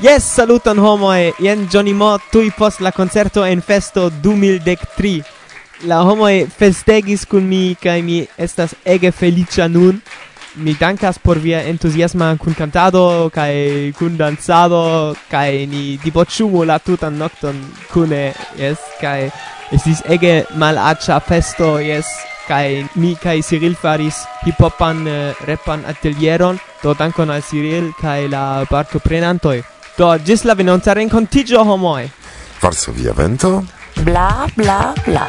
Yes, saluton homoe. Jen Johnny Mo tui post la concerto en festo 2013. La homoe festegis kun mi kai mi estas ege felicia nun. Mi dankas por via entusiasma kun cantado kai kun danzado, kai ni diboĉumu la tutan nocton kune. Yes, kaj estis ege malaĉa festo. Yes, kai mi kai Cyril faris hip hopan uh, eh, repan atelieron do dankon al Cyril kai la parto prenantoi. Do, gis la venonza rencontigio homoi. Varsovia vento. Bla, bla, bla.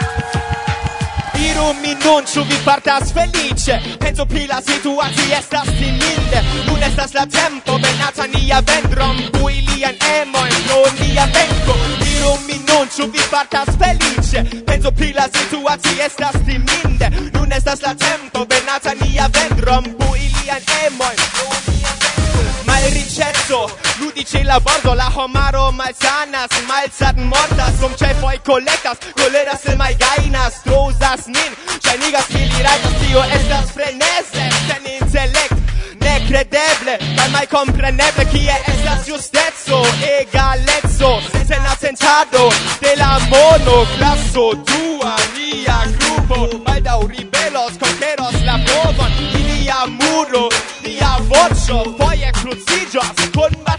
Iru mi nun ĉu vi fartas feliĉe Penso pri la situacio estas timinde Nun estas la tempo benata nia vendron Pui lian emojn pro nia venko Iru mi nun ĉu vi fartas feliĉe Penso pri la situacio estas timinde Nun estas la tempo benata nia vendron Pui lian emojn pro Vidi ce la bordo la homaro malsanas Malsat mortas, dum ĉefoj coleras Koleras se gainas. Trouzas nin Ŝajnigas ke li rajtas, tio estas freneze. Sen intelekt, nekredeble Kaj malkompreneble kie estas justeco Egaleco, sen atentado De la mono, classo dua Nia grupo, da ribelos conqueros la povon, ilia muro Nia voĉo foje con kun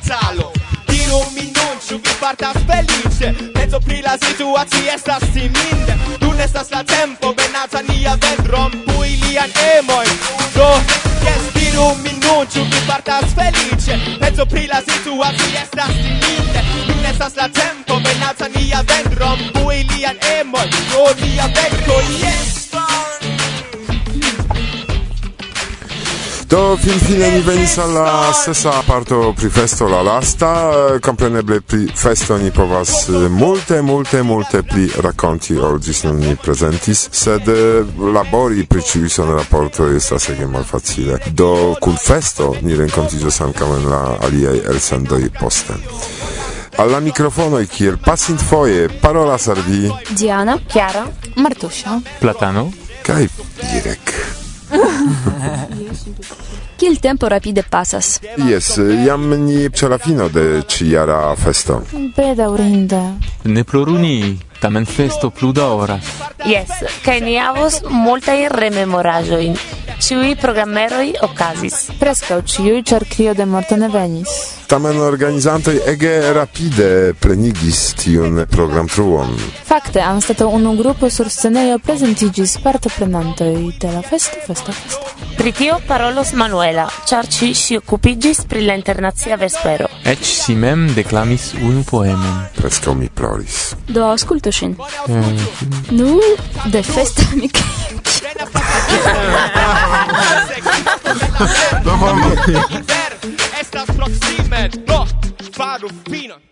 non mi non ciu vi partas felice. Penso pri la situaci estas siminde Nun estas la tempo menaca nia vendrom Pui lian emoi Do, yes, diru mi non ciu vi partas felice. Penso pri la situaci estas siminde Nun estas la tempo menaca nia vendrom Pui lian emoi Do, nia venko, yes. Do fin fine ni venis alla sesa parto pri festo la lasta, compreneble pri festo ni povas eh, multe, multe, multe pli racconti ol gis non ni presentis, sed eh, labori pri ciui son rapporto estas ege mal facile. Do cun festo ni rencontigios ancam en la aliei elsendoi poste. Alla microfono e kiel passint foje parolas al vi Diana, Chiara, Martusia. Platano? kai Irek. Kiel tempo rapide pasas? Yes, jam ni ĉe la fino de ĉiara festo. Bedaŭrinde. Ne ploru ni, tamen festo plu daŭras. Yes, kaj ni havos multaj rememoraĵojn. Ĉiuj programeroj okazis. Preskaŭ ĉiuj, ĉar krio de morto ne venis. Tamen organizantoj ege rapide plenigis tiun programtruon. Fakte, anstataŭ unu grupo sur scenejo prezentiĝis partoprenantoj de la festo Festo Festo. Pri tio parolos Manuela, ĉar ŝi ŝi okupiĝis pri la internacia vespero. Eĉ si mem deklamis unu poemon. Preskaŭ mi ploris. Do aŭskultu ŝin. eh. Nu, de festa mi Do mamma. Estas proximen, no, faru finon.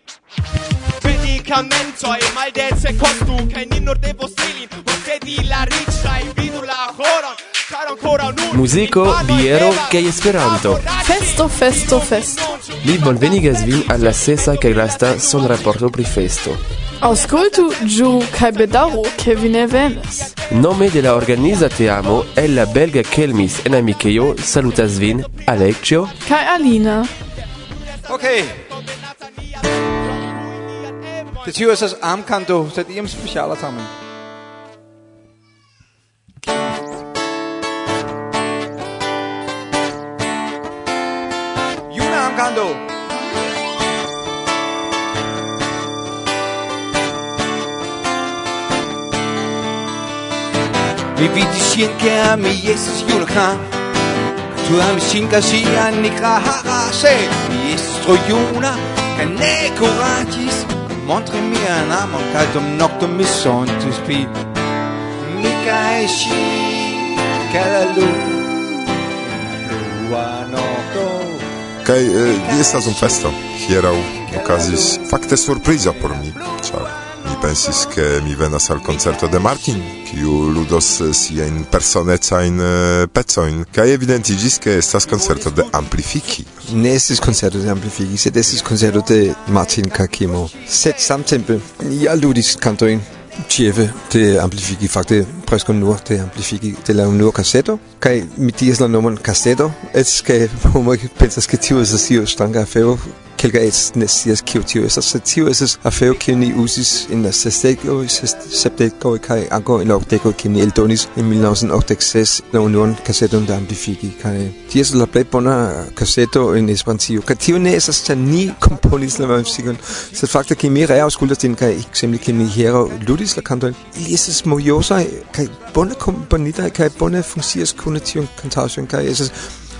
Medicamentoi maldezze costu Che ni nur devo stilin Perché di la riccia e vidu la horon Caro ancora nu Musico, biero, che esperanto. Festo, festo, festo. Li bonvenigas vin alla sesa che lasta son rapporto pri festo. Auscultu giù kai bedaro che vi ne venas. Nome de la organiza teamo è la belga Kelmis en amicheio salutas vin Alexio. Kai Alina. Ok, De tio esas er am canto, sed iam er speciala tamen. Juna er am canto. Vi vidi shin ke am Jesus juna. Tu am shin ka shi an nikra ha ha se. Jesus trojuna kan ne coratis. Montrimi an amon caltum noctum mi sontus pi Mica esci ca la luna blua nocto Kaj okay, eh, estas un festo. Hieraŭ okazis fakte surpriza por mi, ĉar pensis che mi venas al concerto de Martin, kiu ludos eh, sia in personeca in eh, pecoin, kai evidentigis che estas concerto de Amplifiki. Ne estis concerto de Amplifiki, sed estis concerto de Martin Kakimo. Sed samtempe, ja ludis cantoin, cieve de Amplifiki, fakte preskaŭ nur amplifigi de la unua kaseto kaj mi diris la nomon kaseto eĉ kaj homoj pensas ke tio estas io stranga afero kelkaj eĉ ne sias kio tio estas sed tio estas afero kiu ni uzis en la sesdekoj sepdekoj kaj ankaŭ en la okdekoj kiu ni eldonis en 1986 la unuan kaseton de amplifiki kaj tio estas la plej bona kaseto en Esperantio kaj tio ne estas ĉar ni komponis la muzikon sed fakte ke mi reaŭskultas din kaj ekzemple ke mi hieraŭ ludis la kantojn. Ili estas mojosaj kaj bone komponita kaj bone funkcias kun tion kantaĵon kaj estas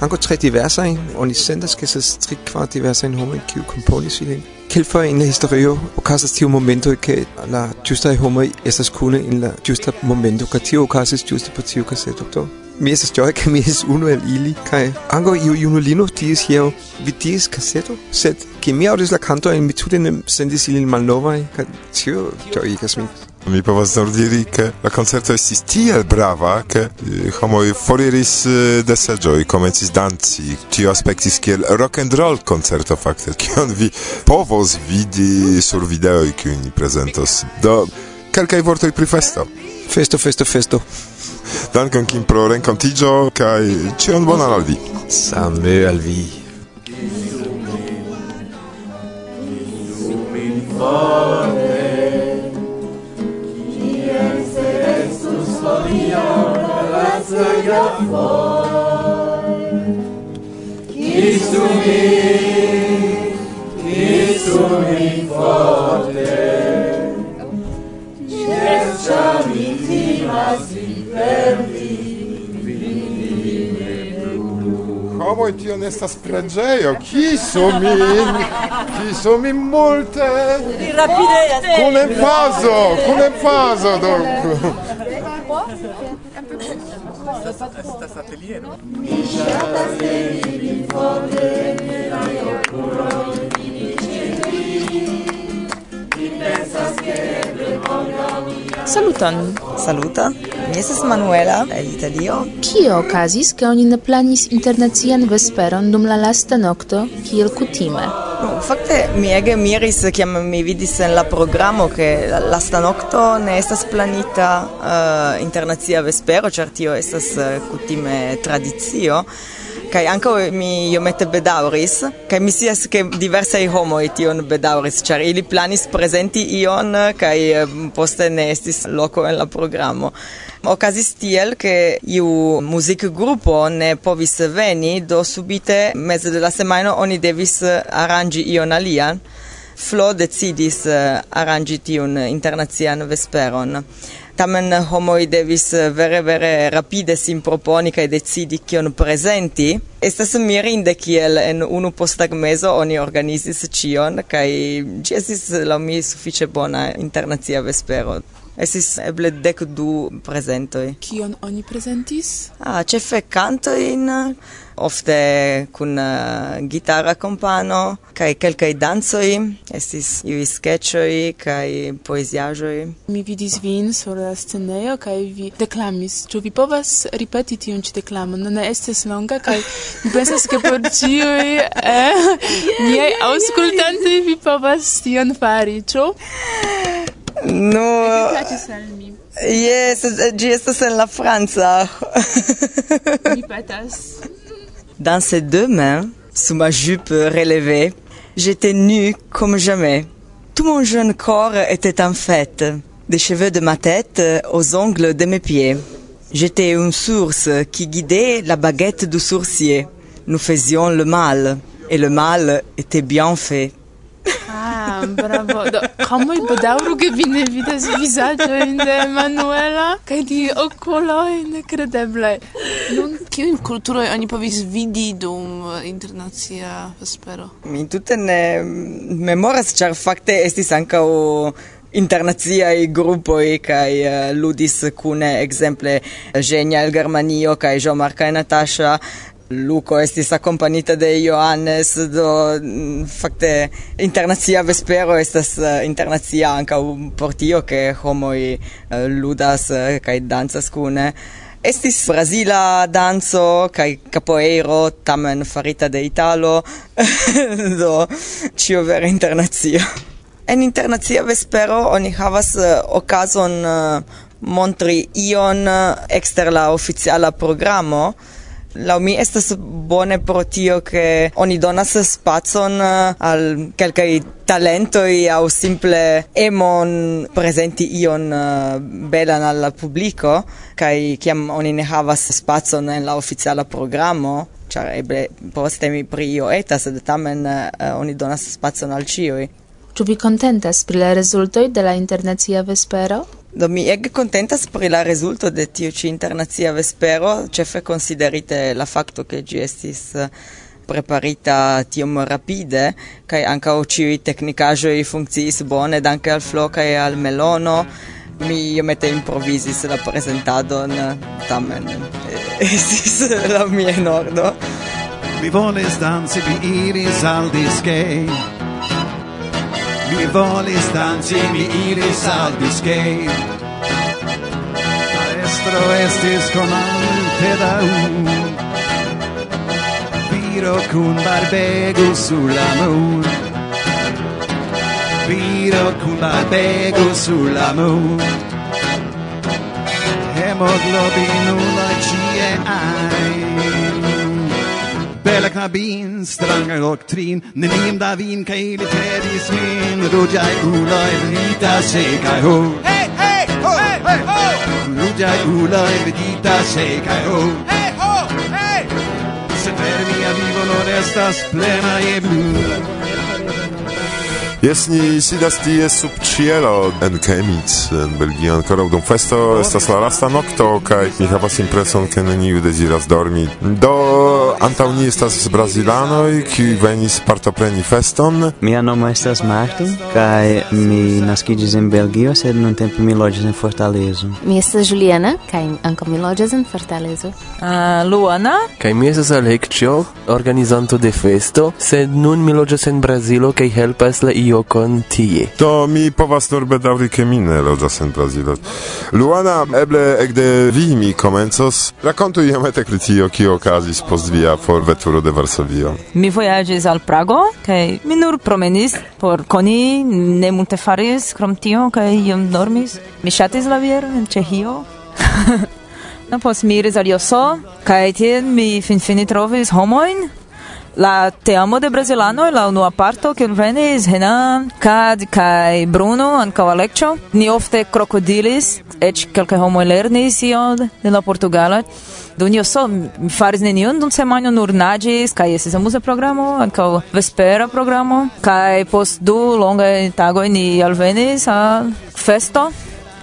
anko tre diversaj. Oni sentas ke estas tri kvar diversajn homo kiu komponis ilin. Kelkfoje en la historio okazas tiu momento ke la ĝustaj homoj estas kune in la ĝusta momento ka tio okazis ĝuste por tiu kaseto do mi estas ĝoja ke mi estas unu el ili kaj ankaŭ iu junulino diris hieraŭ vi diris kaseto sed ke mi aŭdis la kantojn mi tute ne sendis ilin malnovaj kaj tio ĝojigas min. Mi povas nur diri, ke la koncerto estis tiel brava, ke eh, homoj foriris eh, de seĝoj, komencis danci. Tio aspektis kiel rock and roll koncerto fakte, kion vi povos vidi sur videoj, kiun ni prezentos. Do kelkaj vortoj pri festo. Festo, festo, festo. Dankon kim pro renkontiĝo kaj ĉion bonan al vi. Same al vi. Herziger Freund, gehst du mich, gehst du mich vor mi Cercia vittima si perdi, vidi me blu. nesta tio chi preĝejo, kisu min, kisu min multe. Rapide, kun emfazo, kun emfazo, do estas estas ateliero. Mi ŝatas miaj okuloj Saluton! Saluta! Mi estas Manuela el Italio. Kio okazis, ke oni ne planis internacian vesperon dum la lasta nokto, kiel kutime? Fakte mi ege miris kiam mi vidis en la programo ke lasta nokto ne estas planita uh, internacia vespero, ĉar tio estas uh, kutime tradicio. Kai anko mi iomete bedauris, kai mi sias ke diversaj homoj tion bedauris, ĉar ili planis prezenti ion eh, kai poste ne estis loko en la programo. Okazis tiel, che iu music gruppo ne povis veni, do subite meze de la semaino oni devis eh, arrangi ion alian. Flo decidis eh, arangi tiun internacian vesperon. Tamen eh, homoi devis vere vere rapide sin proponi kaj decidi kion prezenti. Estas mirinde kiel en unu posttagmezo oni organizis ĉion kaj ĝi estis laŭ mi sufiĉe bona internacia vespero. Esis eble dec du presentoi. Kion oni presentis? Ah, cefe cantoin, ofte kun uh, gitara compano, kai quelcae danzoi, estis iui sketchoi, kai poesiajoi. Mi vidis vin sur la sceneio, kai vi declamis. Ču vi povas ripeti tion ci declamon? Ne estes longa, kai mi pensas che por ciui eh, miei auscultanti vi povas tion fari, ču? No. Plaĉis al mi. Yes, ĝi estas en la franca. Mi. Dans ses deux mains, sous ma jupe relevée, j'étais nue comme jamais. Tout mon jeune corps était en fête, des cheveux de ma tête aux ongles de mes pieds. J'étais une source qui guidait la baguette du sourcier. Nous faisions le mal, et le mal était bien fait. Ah, Bravo. Do, homoj bedaŭru, ke vi ne vidas vizaĝojn de Emanuela kaj di okuloj nekredeblaj. Nun, kiujn kulturoj oni povis vidi dum internacia vespero? Mi tute ne memoras, ĉar fakte estis ankaŭ internaciai gruppoi kai uh, eh, ludis kune exemple Genia el Germanio kai Jean Marc Natasha Luco estis accompagnita de Johannes, do mm, fakte internacia vespero estas eh, internacia anka por tio ke homoj eh, ludas eh, kaj dancas kune. Estis Brazila danzo kaj capoeiro tamen farita de Italo, do ĉio vere internacia. En internacia vespero oni havas okazon montri ion ekster la oficiala programo, la mi estas bone pro tio che oni donas spazon eh, al quelcae talentoi au simple emon presenti ion eh, belan al publico kai kiam oni ne havas spazon en la oficiala programo char eble poste mi pri io eta sed tamen uh, oni donas spazon al cioi Ĉu vi kontentas pri la rezultoj de la internacia vespero? Do mi ege contentas pri la resulto de tiu ci internazia vespero, cefe considerite la facto che gi estis eh, preparita tiom rapide cae anca o ciui tecnicajoi funcciis bone danke al Flo kaj al Melono. Mi iomete improvisis la presentadon, eh, tamen eh, estis la mia enordo. Mi volis danci, vi iris al diskej, Mi volis danci, mi iris al biskej Maestro estis da un Viro cun barbego sur la mur Viro cun barbego sur la mur Hemoglobinula cie ai Bella knabin, stranga doktrin Nelimda vin kaj literi min, Ruđaj ulaj, vidita sekaj ho. Hey, hey, ho, hej, ho. Ruđaj ulaj, vidita sekaj ho. Hey, ho, hej Se per mia vivo non estas plena e blu Jes ni sidas tie sub cielo en kemic en Belgio ankoraŭ dum festo estas la lasta nokto kaj mi havas impreson ke neniu deziras dormi. Do Antaŭ ni estas brazilanoj, kiuj venis partopreni feston. Mia nomo estas Marto kaj mi naskiĝis en Belgio, sed nuntempe mi loĝas en Fortalezo. Mi estas Juliana kaj ankaŭ mi loĝas en Fortalezo. Uh, Luana kaj mi estas Alekcio, organizanto de festo, sed nun mi loĝas en Brazilo kaj helpas la iokon tie. Do mi povas nur bedaŭrike mine loĝas en Brazilo. Luana, eble ekde vi mi komencos. Rakontu iomete pri tio, kio okazis post via Por forveturo de Varsovio. Mi vojaĝis al Prago kaj mi nur promenis por koni, ne multe faris krom tio kaj iom dormis. Mi ŝatis la vieron en Ĉeĥio. no, post mi iris al Joso kaj tie mi finfine trovis homojn La teamo de brasilano la unua parto che venis Renan, Kad kai Bruno ankaŭ Alekĉo. Ni ofte krokodilis, eĉ kelkaj homoj lernis ion de la portugala. Do ni so faris nenion dum semajno nur naĝis kaj estis amuza programo, ankaŭ vespera programo kaj post du longaj tagoj ni alvenis al festo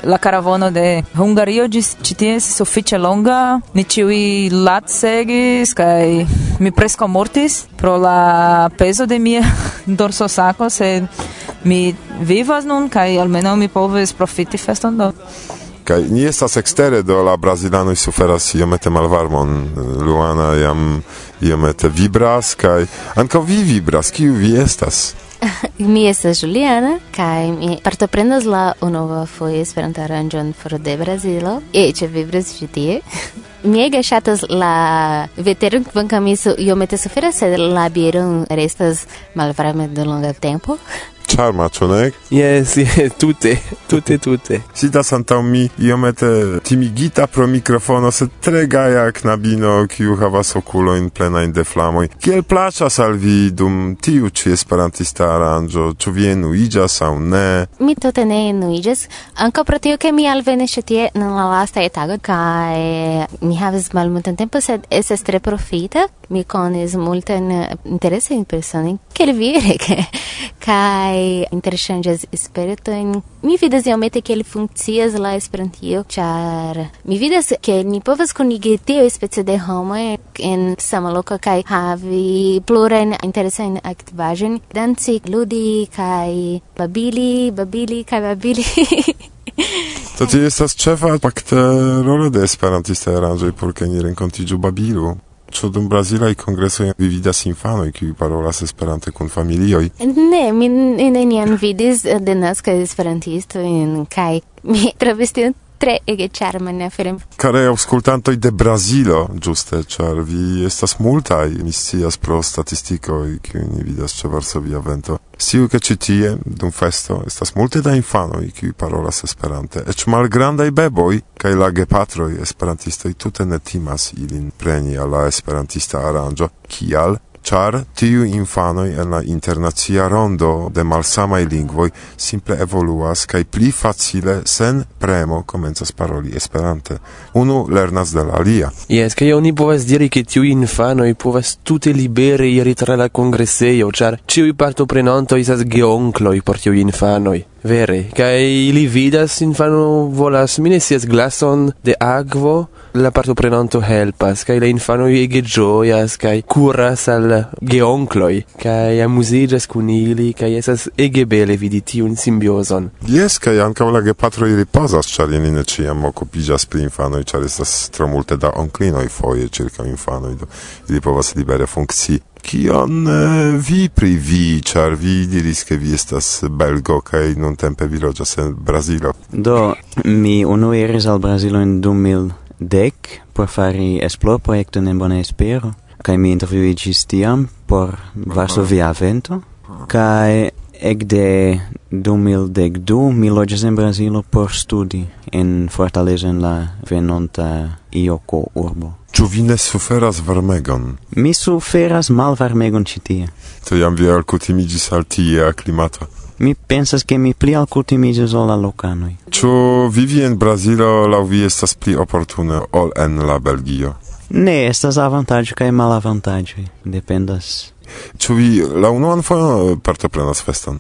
la caravono de Hungario gis ci tie sufiĉe longa. Ni ciui lat segis kai mi presco mortis pro la peso de mia dorsosako se mi vivas nun kai almeno mi poves profiti feston do. Kai ni estas extere do la brazilanoj suferas iomete malvarmon. Luana jam iomete vibras kai ankaŭ vi vibras. Kiu vi estas? mi estas Juliana, kaj mi partoprendas la unua foje Esperanto-aranĝon for de Brazilo, eĉ vibras ĉi tie. Mi ege ŝatas la veteron, kvankam mi iomete suferas, sed la biero restas malvarme de longa tempo charma, ĉu ne? Yes, yes, tute, tute, tute. Sidas antaŭ mi iomete timigita pro mikrofono, sed tre gaja knabino, kiu havas okulojn plenajn de flamoj. Kiel plaĉas al vi dum tiu ĉi esperantista aranĝo? Ĉu vi enuiĝas aŭ ne? Mi tute ne enuiĝas, ankaŭ pro tio ke mi alvenis ĉi tie en la lasta tagoj kaj mi havis malmultan tempo, sed estas tre profita. Mi konis multajn interesajn personojn, kelvire, kaj kai interchanges spirito in Mi vidas iomete kiel funkcias la Esperantio, char mi vidas che ni povas kunigi tiu specie de homo en sama loco kai havi pluren interesan aktivaĵojn, danci, ludi kai babili, babili kai babili. To ti estas ĉefa fakte rolo de esperantista aranĝoj por ke ni renkontiĝu babilu. Ĉu dum brazilaj kongresoj vi vidas infanoj, kiuj parolas Esperante kun familioj? Ne, mi neniam vidis denaskaj esperantistojn kaj mi trovis tion tre ege charman film. Care auscultantoi de Brasilo, giuste, char vi estas multai, mi scias pro statistico, kiu ni vidas ce Varsovia vento. Siu che ci tie, dum festo, estas multe da infanoi, kiu parolas esperante, ec malgrandai beboi, cae la gepatroi esperantistoi tute ne timas ilin preni alla esperantista aranjo, kial char tiu infanoi en la internacia rondo de malsamai lingvoi simple evoluas kai pli facile sen premo komencas paroli esperante. Unu lernas de la alia. Yes, kai oni povas diri ke tiu infanoi povas tute libere iri tra la congresseio, char ciui partoprenantoi estas geoncloi por tiu infanoi. Vere, kai ili vidas infano volas minesias glason de agvo, la partoprenanto helpas, kai la infano ege gioias, kai curas al geoncloi, kai amusigas kun ili, kai esas ege bele vidi tiun simbioson. Yes, kai ancam la gepatroi ripasas, char ili ne ciam occupigas pri infanoi, char estas tro multe da onclinoi foie circa infanoi, do ili povas libere funkcii. Kion eh, vi pri vi, char vi diris, che vi estas belgo kaj nuntempe vi loĝas en Brazilo? Do, mi unue iris al Brazilo en 2010 por fari esplorprojekton en Bona Espero, kaj mi intervjuiĝis tiam por Varsovia Vento, kaj ekde 2012 mi loĝas en Brazilo por studi en Fortaleza en la venonta Ioko urbo. Ĉu vi ne suferas varmegon? Mi suferas malvarmegon ĉi tie. Tiam vi alkutimiĝis al tia klimato. Mi pensas ke mi pli alkutimiĝis ol la lokanoj. Ĉu vivi en Brazilo laŭ vi estas pli oportune ol en la Belgio? Ne, estas avantaggio kaj malavantaĝoj. Dependas. Ĉu vi la unuan fojon partoprenas feston?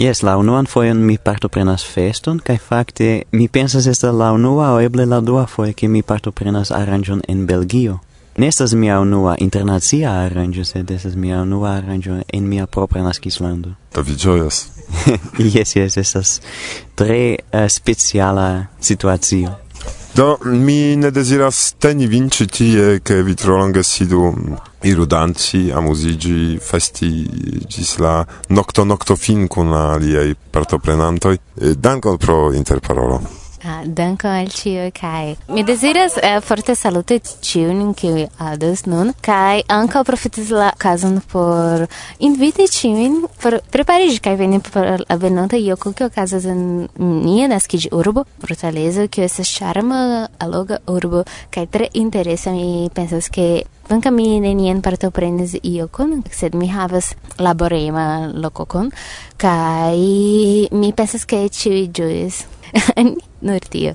Yes, la unuan foion mi partoprenas feston, kai fakte mi pensas estas la unua o eble la dua foio ke mi partoprenas aranĝon en Belgio. Ne estas mia unua internacia aranĝo, sed estas mia unua aranĝo en mia propra naskislando. Do vi ĝojas? yes, yes, estas tre uh, speciala situacio. Do mi ne deziras teni vin ĉi tie, ke vi tro longe sidu iru danci, amuzigi, festi gis la nocto nocto fin cun aliei partoprenantoi. Dankon pro interparolo. Ah, danko al ĉiuj kaj mi deziras eh, forte saluti ĉiujn kiuj aŭdas nun kaj ankaŭ profitis la okazon por inviti ĉiujn por prepariĝi kaj veni por la venonta joko kiu okazas en nia naskiĝurbo Fortaleza kiu estas ĉarma alloga urbo kaj tre interesa mi pensas ke Kvankam mi nenien partoprenis iokon, sed mi havas laborema lokokon, kai mi pensas ke ciui ĝuis Nur tio.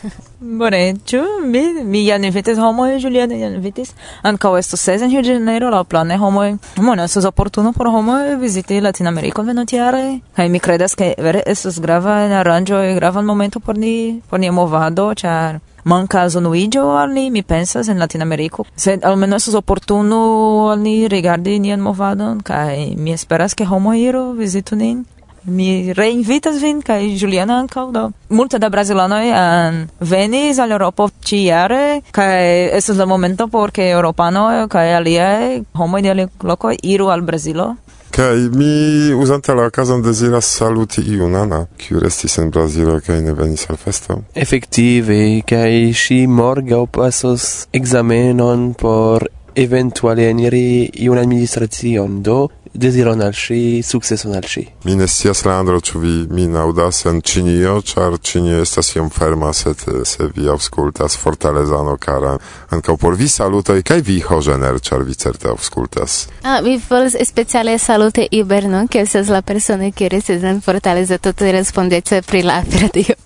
Bone, ĉu mi mi ja invitis homoj, Juliano ja invitis ankaŭ estos ses en Rio de Janeiro la plane homoj. Bone, estos oportuno por homoj viziti Latinamerikon venontjare kaj mi kredas ke vere estos grava en aranĝo grava momento por ni por nia movado, ĉar mancas unuigio al ni, mi pensas, en Latinameriko. Sed almeno estas oportuno al ni rigardi nian movadon, kaj mi esperas ke homoj iru vizitu nin mi reinvitas vin kaj Juliana ankaŭ do multe da brazilanoj an venis al Eŭropo ĉi-jare kaj estas la momento por ke eŭropanoj kaj aliaj homoj de aliaj lokoj iru al Brazilo Kaj mi uzante la okazon deziras saluti iunana, kiu restis en Brazilo kaj ne venis al festo. Efektive, kaj ŝi morgaŭ pasos ekzamenon por eventuale eniri iun administracion, do deziron al ŝi, sukceson al ŝi. Mi ne scias, Leandro, ĉu vi min aŭdas en Ĉinio, ĉar Ĉinio estas iom ferma, sed se vi aŭskultas Fortalezano kara ankaŭ por vi salutoj kaj vi Hoĝener, ĉar vi certe aŭskultas. Ah, mi volas speciale salute Ibernon, ke estas la persona que restas en Fortaleza tute respondeca pri la radio,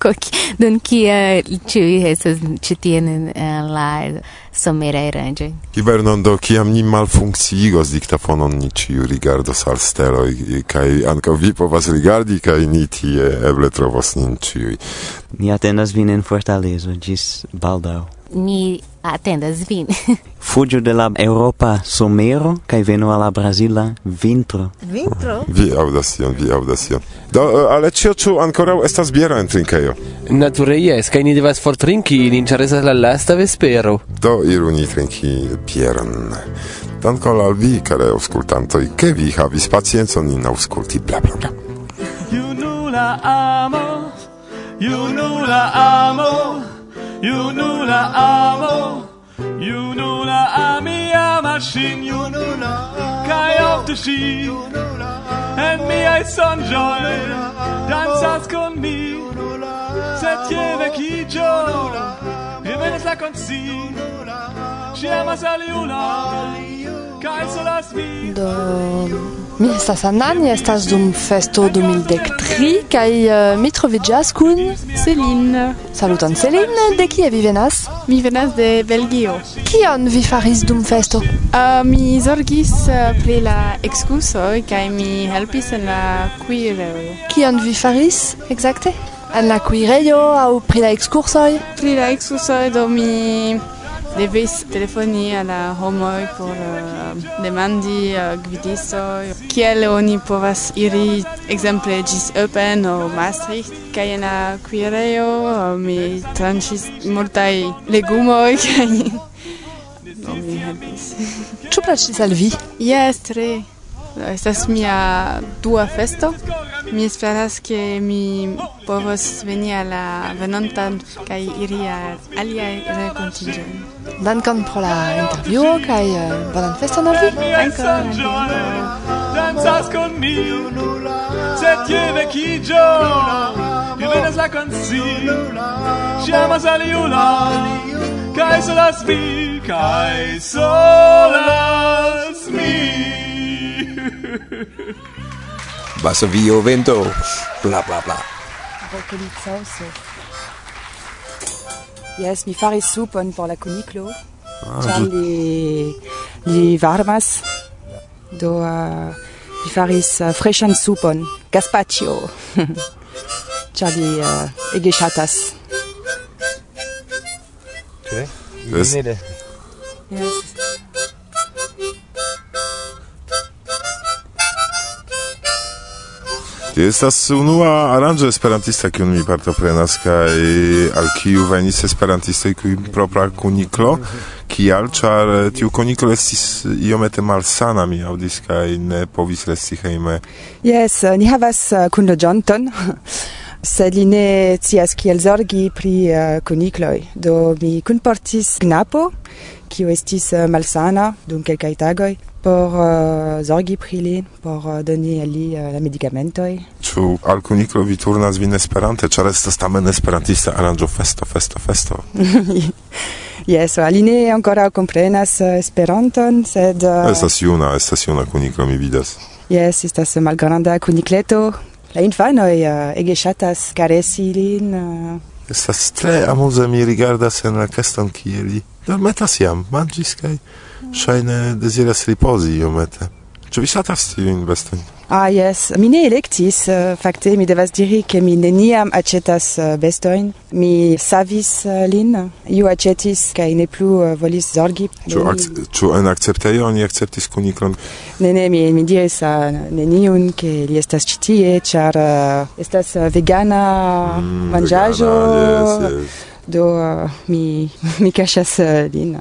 dun kia ĉiuj estas ĉi tie en la somere aranĝoj. Hibernando, kiam ni malfunkciigos diktafonon, ni ĉiu rigardos al steloj kaj ankaŭ vi povas rigardi kaj ni tie eble trovos nin ĉiuj. Ni atendas vin en Fortalezo ĝis baldaŭ ni atendas vin. Fuĝu de la Europa somero kaj venu al la Brazila vintro. Vintro? Vi aŭdas tion, vi aŭdas tion. Do, eh, ale ĉio ĉu ankoraŭ estas biero en trinkejo? Nature jes, kaj ni devas fortrinki, ni interesas la lasta vespero. Do iru ni trinki bieron. Dankon al vi, kare aŭskultantoj, ke vi havis paciencon nin aŭskulti bla bla bla. You know la amo, you know la amo junula amo junula ami amas ŝin junula kaj ofte ŝi en miaj sonĝoj dancas con mi sed je vekiĝo E venes la konci llamas al mi estas Anan, mi estas dum festo 2013 kaj uh, mi troviĝas kun Celine. Saluton Celine, de kie vi venas? Mi venas de Belgio. Kion vi faris dum festo? Uh, mi zorgis uh, pri la ekskursoj kaj mi helpis en la kuirejo. Kion vi faris ekzakte? En la kuirejo aŭ pri la ekskursoj? Pri la ekskursoj do mi Devis telefoni a la homoj por uh, demandi uh, gvidistoj kiel oni povas iri ekzemple ĝis Eupen aŭ Maastricht kaj en la kuirejo uh, mi tranĉis multaj legumoj kaj mi helpis. Ĉu plaĉis al vi? Jes, tre. Estas mia dua festo. Mi esperas ke mi povos veni al la venontan kaj iri al aliaj renkontiĝoj. Dankon pro la intervjuo kaj uh, bonan feston al vi. Dankon. Danzas con mi. Se ti vecchio, mi venes la consi. Ci amas aliula Kai solas mi Kai solas mi. Basovio vento Bla bla bla. Vocalizza un Yes, mi faris supon por la kuniklo. Ah, Ĉar li, li varmas. Do uh, mi faris uh, freŝan supon, gazpacio. Ĉar li uh, ege ŝatas. Okay. Yes. Yes. Estas unua aranĝo esperantista kiun mi partoprenas kaj al kiu venis esperantistoj kun propra kuniklo. Kial, ĉar tiu kuniklo estis iomete malsana, mi aŭdis kaj ne povis resti hejme. Jes, ni havas uh, kunloĝanton sed li ne cias kiel zorgi pri eh, uh, kunikloj. Do mi kunportis knapo, kiu estis uh, malsana dum kelkaj tagoj, por uh, zorgi pri li, por uh, doni al li uh, la medicamentoj. Ĉu al kuniklo vi turnas vin Esperante, ĉar estas tamen esperantista aranĝo festo, festo, festo? Yes, ali ne ancora comprenas Esperanton, sed... Uh... Estas juna, estas juna kuniklo, mi vidas. Yes, estas malgranda kunikleto, La infanoi uh, ege shatas caresi lin. Uh... Estas tre amusa mi rigardas en la caston kie li. Dormetas jam, manĝis kaj ŝajne deziras ripozi iomete. Ĉu vi ŝatas tiujn vestojn? Ah, yes. Mi ne electis, uh, facte, mi devas diri che mi neniam acetas uh, eh, bestoin. Mi savis uh, lin, iu acetis, cae ne plu uh, volis zorgi. Ĉu ac en acceptejo oni acceptis kunikron? Ne, ne, mi, mi diris a neniun, che li estas ĉi tie, ĉar uh, estas vegana mm, Vegana, Yes, yes. Do uh, mi, mi cachas uh, lin.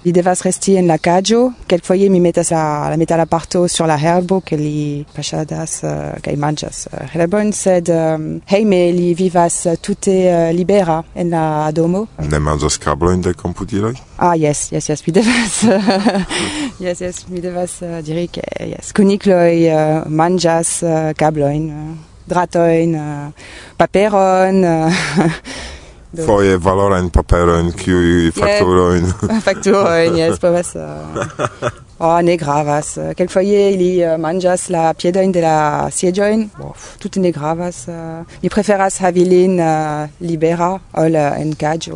Li devas resti en la caggio, quelquefoje mi metas la, la metalaparto sur la herbo, que li paŝadas uh, kaj manĝas eh, uh, herbon, sed um, hejme li vivas eh, tute uh, libera en la domo. Ne manĝas kablojn de komputiloj? Ah, yes, yes, yes, mi devas... yes, yes, mi devas uh, diri ke yes. Kunikloj uh, manĝas uh, kablojn, uh, dratojn, uh, paperon... Uh, foi e valora en papero en kiu facturo en facturo en yes pas Oh, ah, ne gravas. Quel foie il uh, eh, manjas la piedra de la siège. Oh, tout ne gravas. Eh. Uh, il préférasse Havilin uh, libera ol uh, en cage.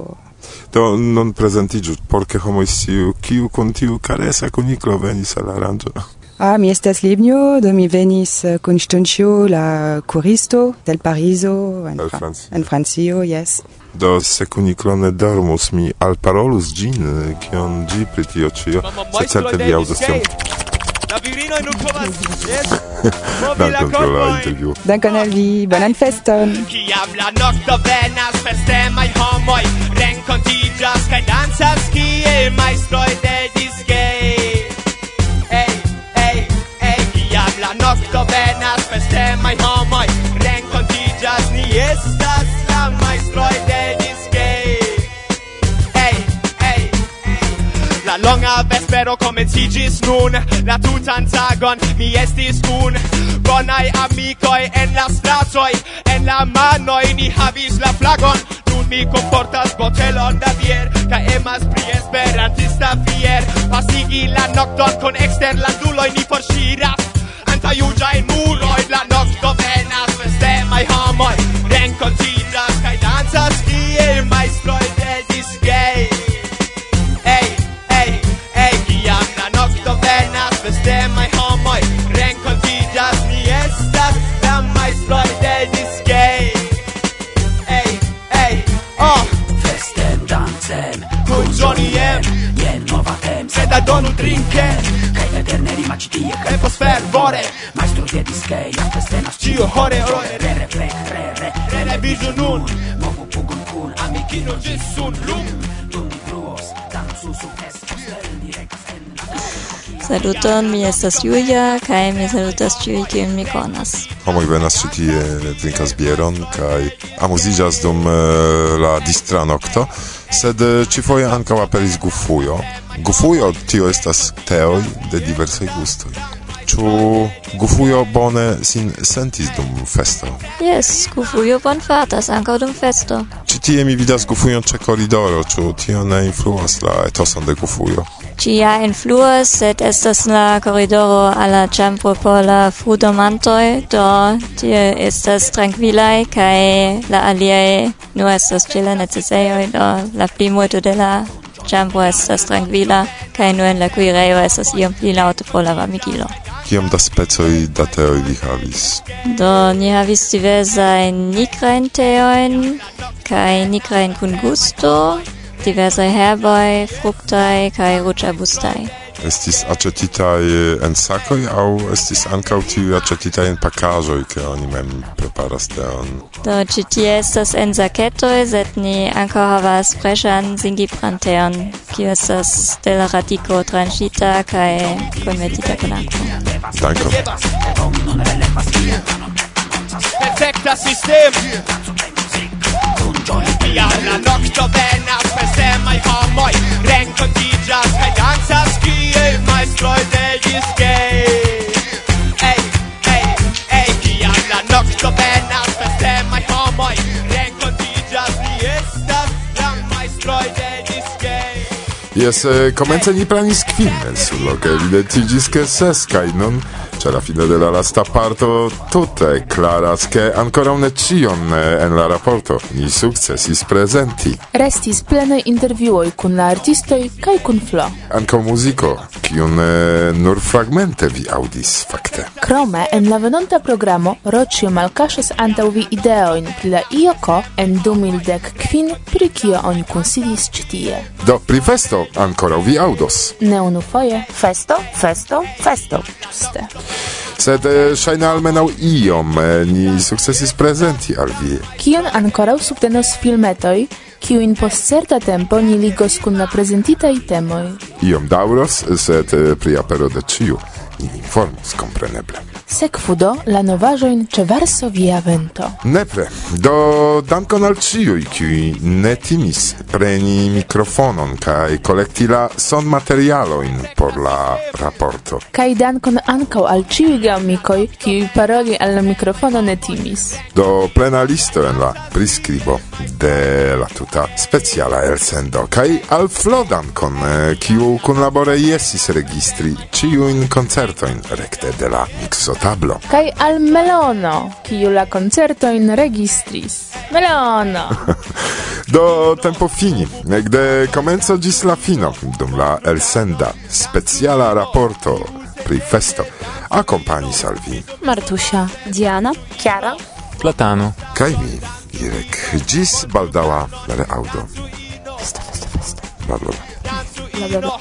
Do non presenti giù, perché come si u chi u con ti u caressa con i clovenis alla rancia. Ah, mi estes libnio, do mi venis con Stoncio, la curisto del Pariso, en, Fran en Francio, yes. Do se kuniklone dormus mi alparolus gin, kion gi pri tio ĉio, se certe li tion. La virino in un Yes. Dankon pro la eh. intervjuo. Dankon al vi. Bonan feston. Kiam la nokto venas, festemaj homoj renkontiĝas kaj dancas kiel Dio comencigis nun La tutan tagon mi estis kun Bonai amicoi en la stratoi En la manoi ni havis la flagon. Nun mi comportas botelon da bier Ca emas pri esperantista fier. Pasigi la nocton con exterlanduloi Ni forsiras antajugiae muroi La nocto venas, festemai homoi. Rencontiras, cae danzas tie maestroi da donu trinke Kaj vederne rima ci tie Repos fervore Majstro dedis ke jam festenas Cio hore ore Re re re re re Re ne bizu nun Movu pugun kun Amikino gis sun lum Dum ni bruos Dancu su estos Ren en Saluton, mi estas Julia, kaj mi salutas ĉiuj, kiujn mi konas. Homoj venas ĉi tie, drinkas bieron kaj amuziĝas dum la distra nokto, sed ĉifoje ankaŭ aperis gufujo. Gufujo tio estas teoj de diversaj gustoj. Ĉu Gufujo bone sin sentis dum festo? Jes, Gufujo bonfartas ankaŭ dum festo. Ĉi tie mi vidas Gufujon ĉe koridoro, ĉu tio ne influas la etoson de Gufujo? Ci ja influas, sed estas la corridoro alla ĉambro por la frudomantoj, do tie estas trankvilaj kaj la aliaj nu estas ĉe la necesejoj, do la plimulto de la ĉambro estas trankvila kaj nur en la kuirejo estas iom pli laŭte pro la varmigilo. Kiom da specoj da teoj vi havis? Do ni havis diversajn nigrajn teojn kaj nigrajn kun gusto, diversaj herboj, fruktoj kaj ruĝabustaj estis acetitaj en sakoj aŭ estis ankaŭ tiuj acetitaj en pakaĵoj ke oni mem preparas teon. Do ĉi tie estas en saketoj, sed ni ankaŭ havas freŝan singipran teon, kiu estas de la radiko tranĉita kaj konvertita kun akvo. Dankon. Perfekta sistemo! Ja, la nocto venas, per semaj homoj, renko tiĝas kaj Leute, ist gay. Ey, ey, ey, chi alla nocto bella, feste mai homoi, renkontiĝas li estas flammaj strojtej ĝis gay. Jes, äh, komence ni planis kvin surloke, videtiĝis ke ses kaj nun Ĉe la fino de la lasta parto tute klaras, ke ankoraŭ ne ĉion eh, en la raporto ni sukcesis prezenti. Restis plenaj intervjuoj kun la artistoj kaj kun Flo. Ankaŭ muziko kiun eh, nur fragmente vi aŭdis fakte. Krome en la venonta programo Rocio malkaŝas antaŭ vi ideojn pri la IOKO en 2015 pri kio oni kunsidis ĉi tie. Do pri festo ankoraŭ vi aŭdos. Ne unufoje. Festo, festo, festo. Ĝuste. Sed eh, ŝajne almenaŭ iom eh, ni sukcesis prezenti al vi. Kion ankoraŭ subtenos filmetoj kiuin post certa tempo ni ligos kun la prezentitaj temoj. Iom daŭros, sed eh, pri apero de ĉiu ni informos kompreneble. Sekvu do la novaĵojn ĉe Varsovia Vento. Nepre. Do dankon al ĉiuj, kiuj ne timis preni mikrofonon kaj kolekti la sonmaterialojn por la raporto. Kaj dankon ankaŭ al ĉiuj geamikoj, kiuj paroli al la mikrofono ne timis. Do plena listo en la priskribo de la tuta speciala elsendo kaj al Flodankon, eh, kiu kunlabore jesis registri ĉiujn koncertojn rekte de la tablo. Kaj al Melono, kiu la koncertojn registris. Melono! Do tempo fini, gdy komenco gis la fino, dum la elsenda, speciala raporto pri festo, akompanis al vi. Martusia, Diana, Chiara, Platano. Kaj mi, Irek, gis baldała reaudo. Festo, festo, festo. Bla, bla, bla. bla, bla, bla.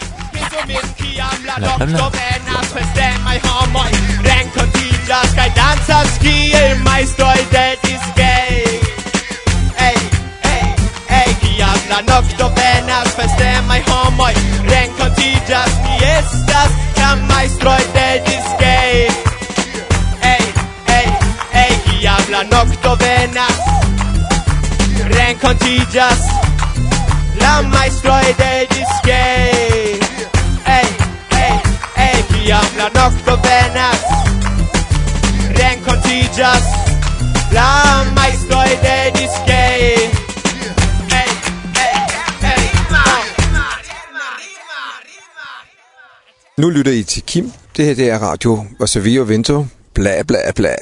La, la, la homoj renkontiĝas kaj dancas kiel majstroj de disgej Ej, ej, ej, kiam la nokto venas festemaj homoj renkontiĝas ni estas la majstroj de disgej Ej, ej, ej, kiam la nokto venas renkontiĝas la majstroj de disgej diabla noktovenas renkontiĝas la majstroj de diskej Nu lytter I til Kim. Det her det er Radio og Vento. Bla bla bla.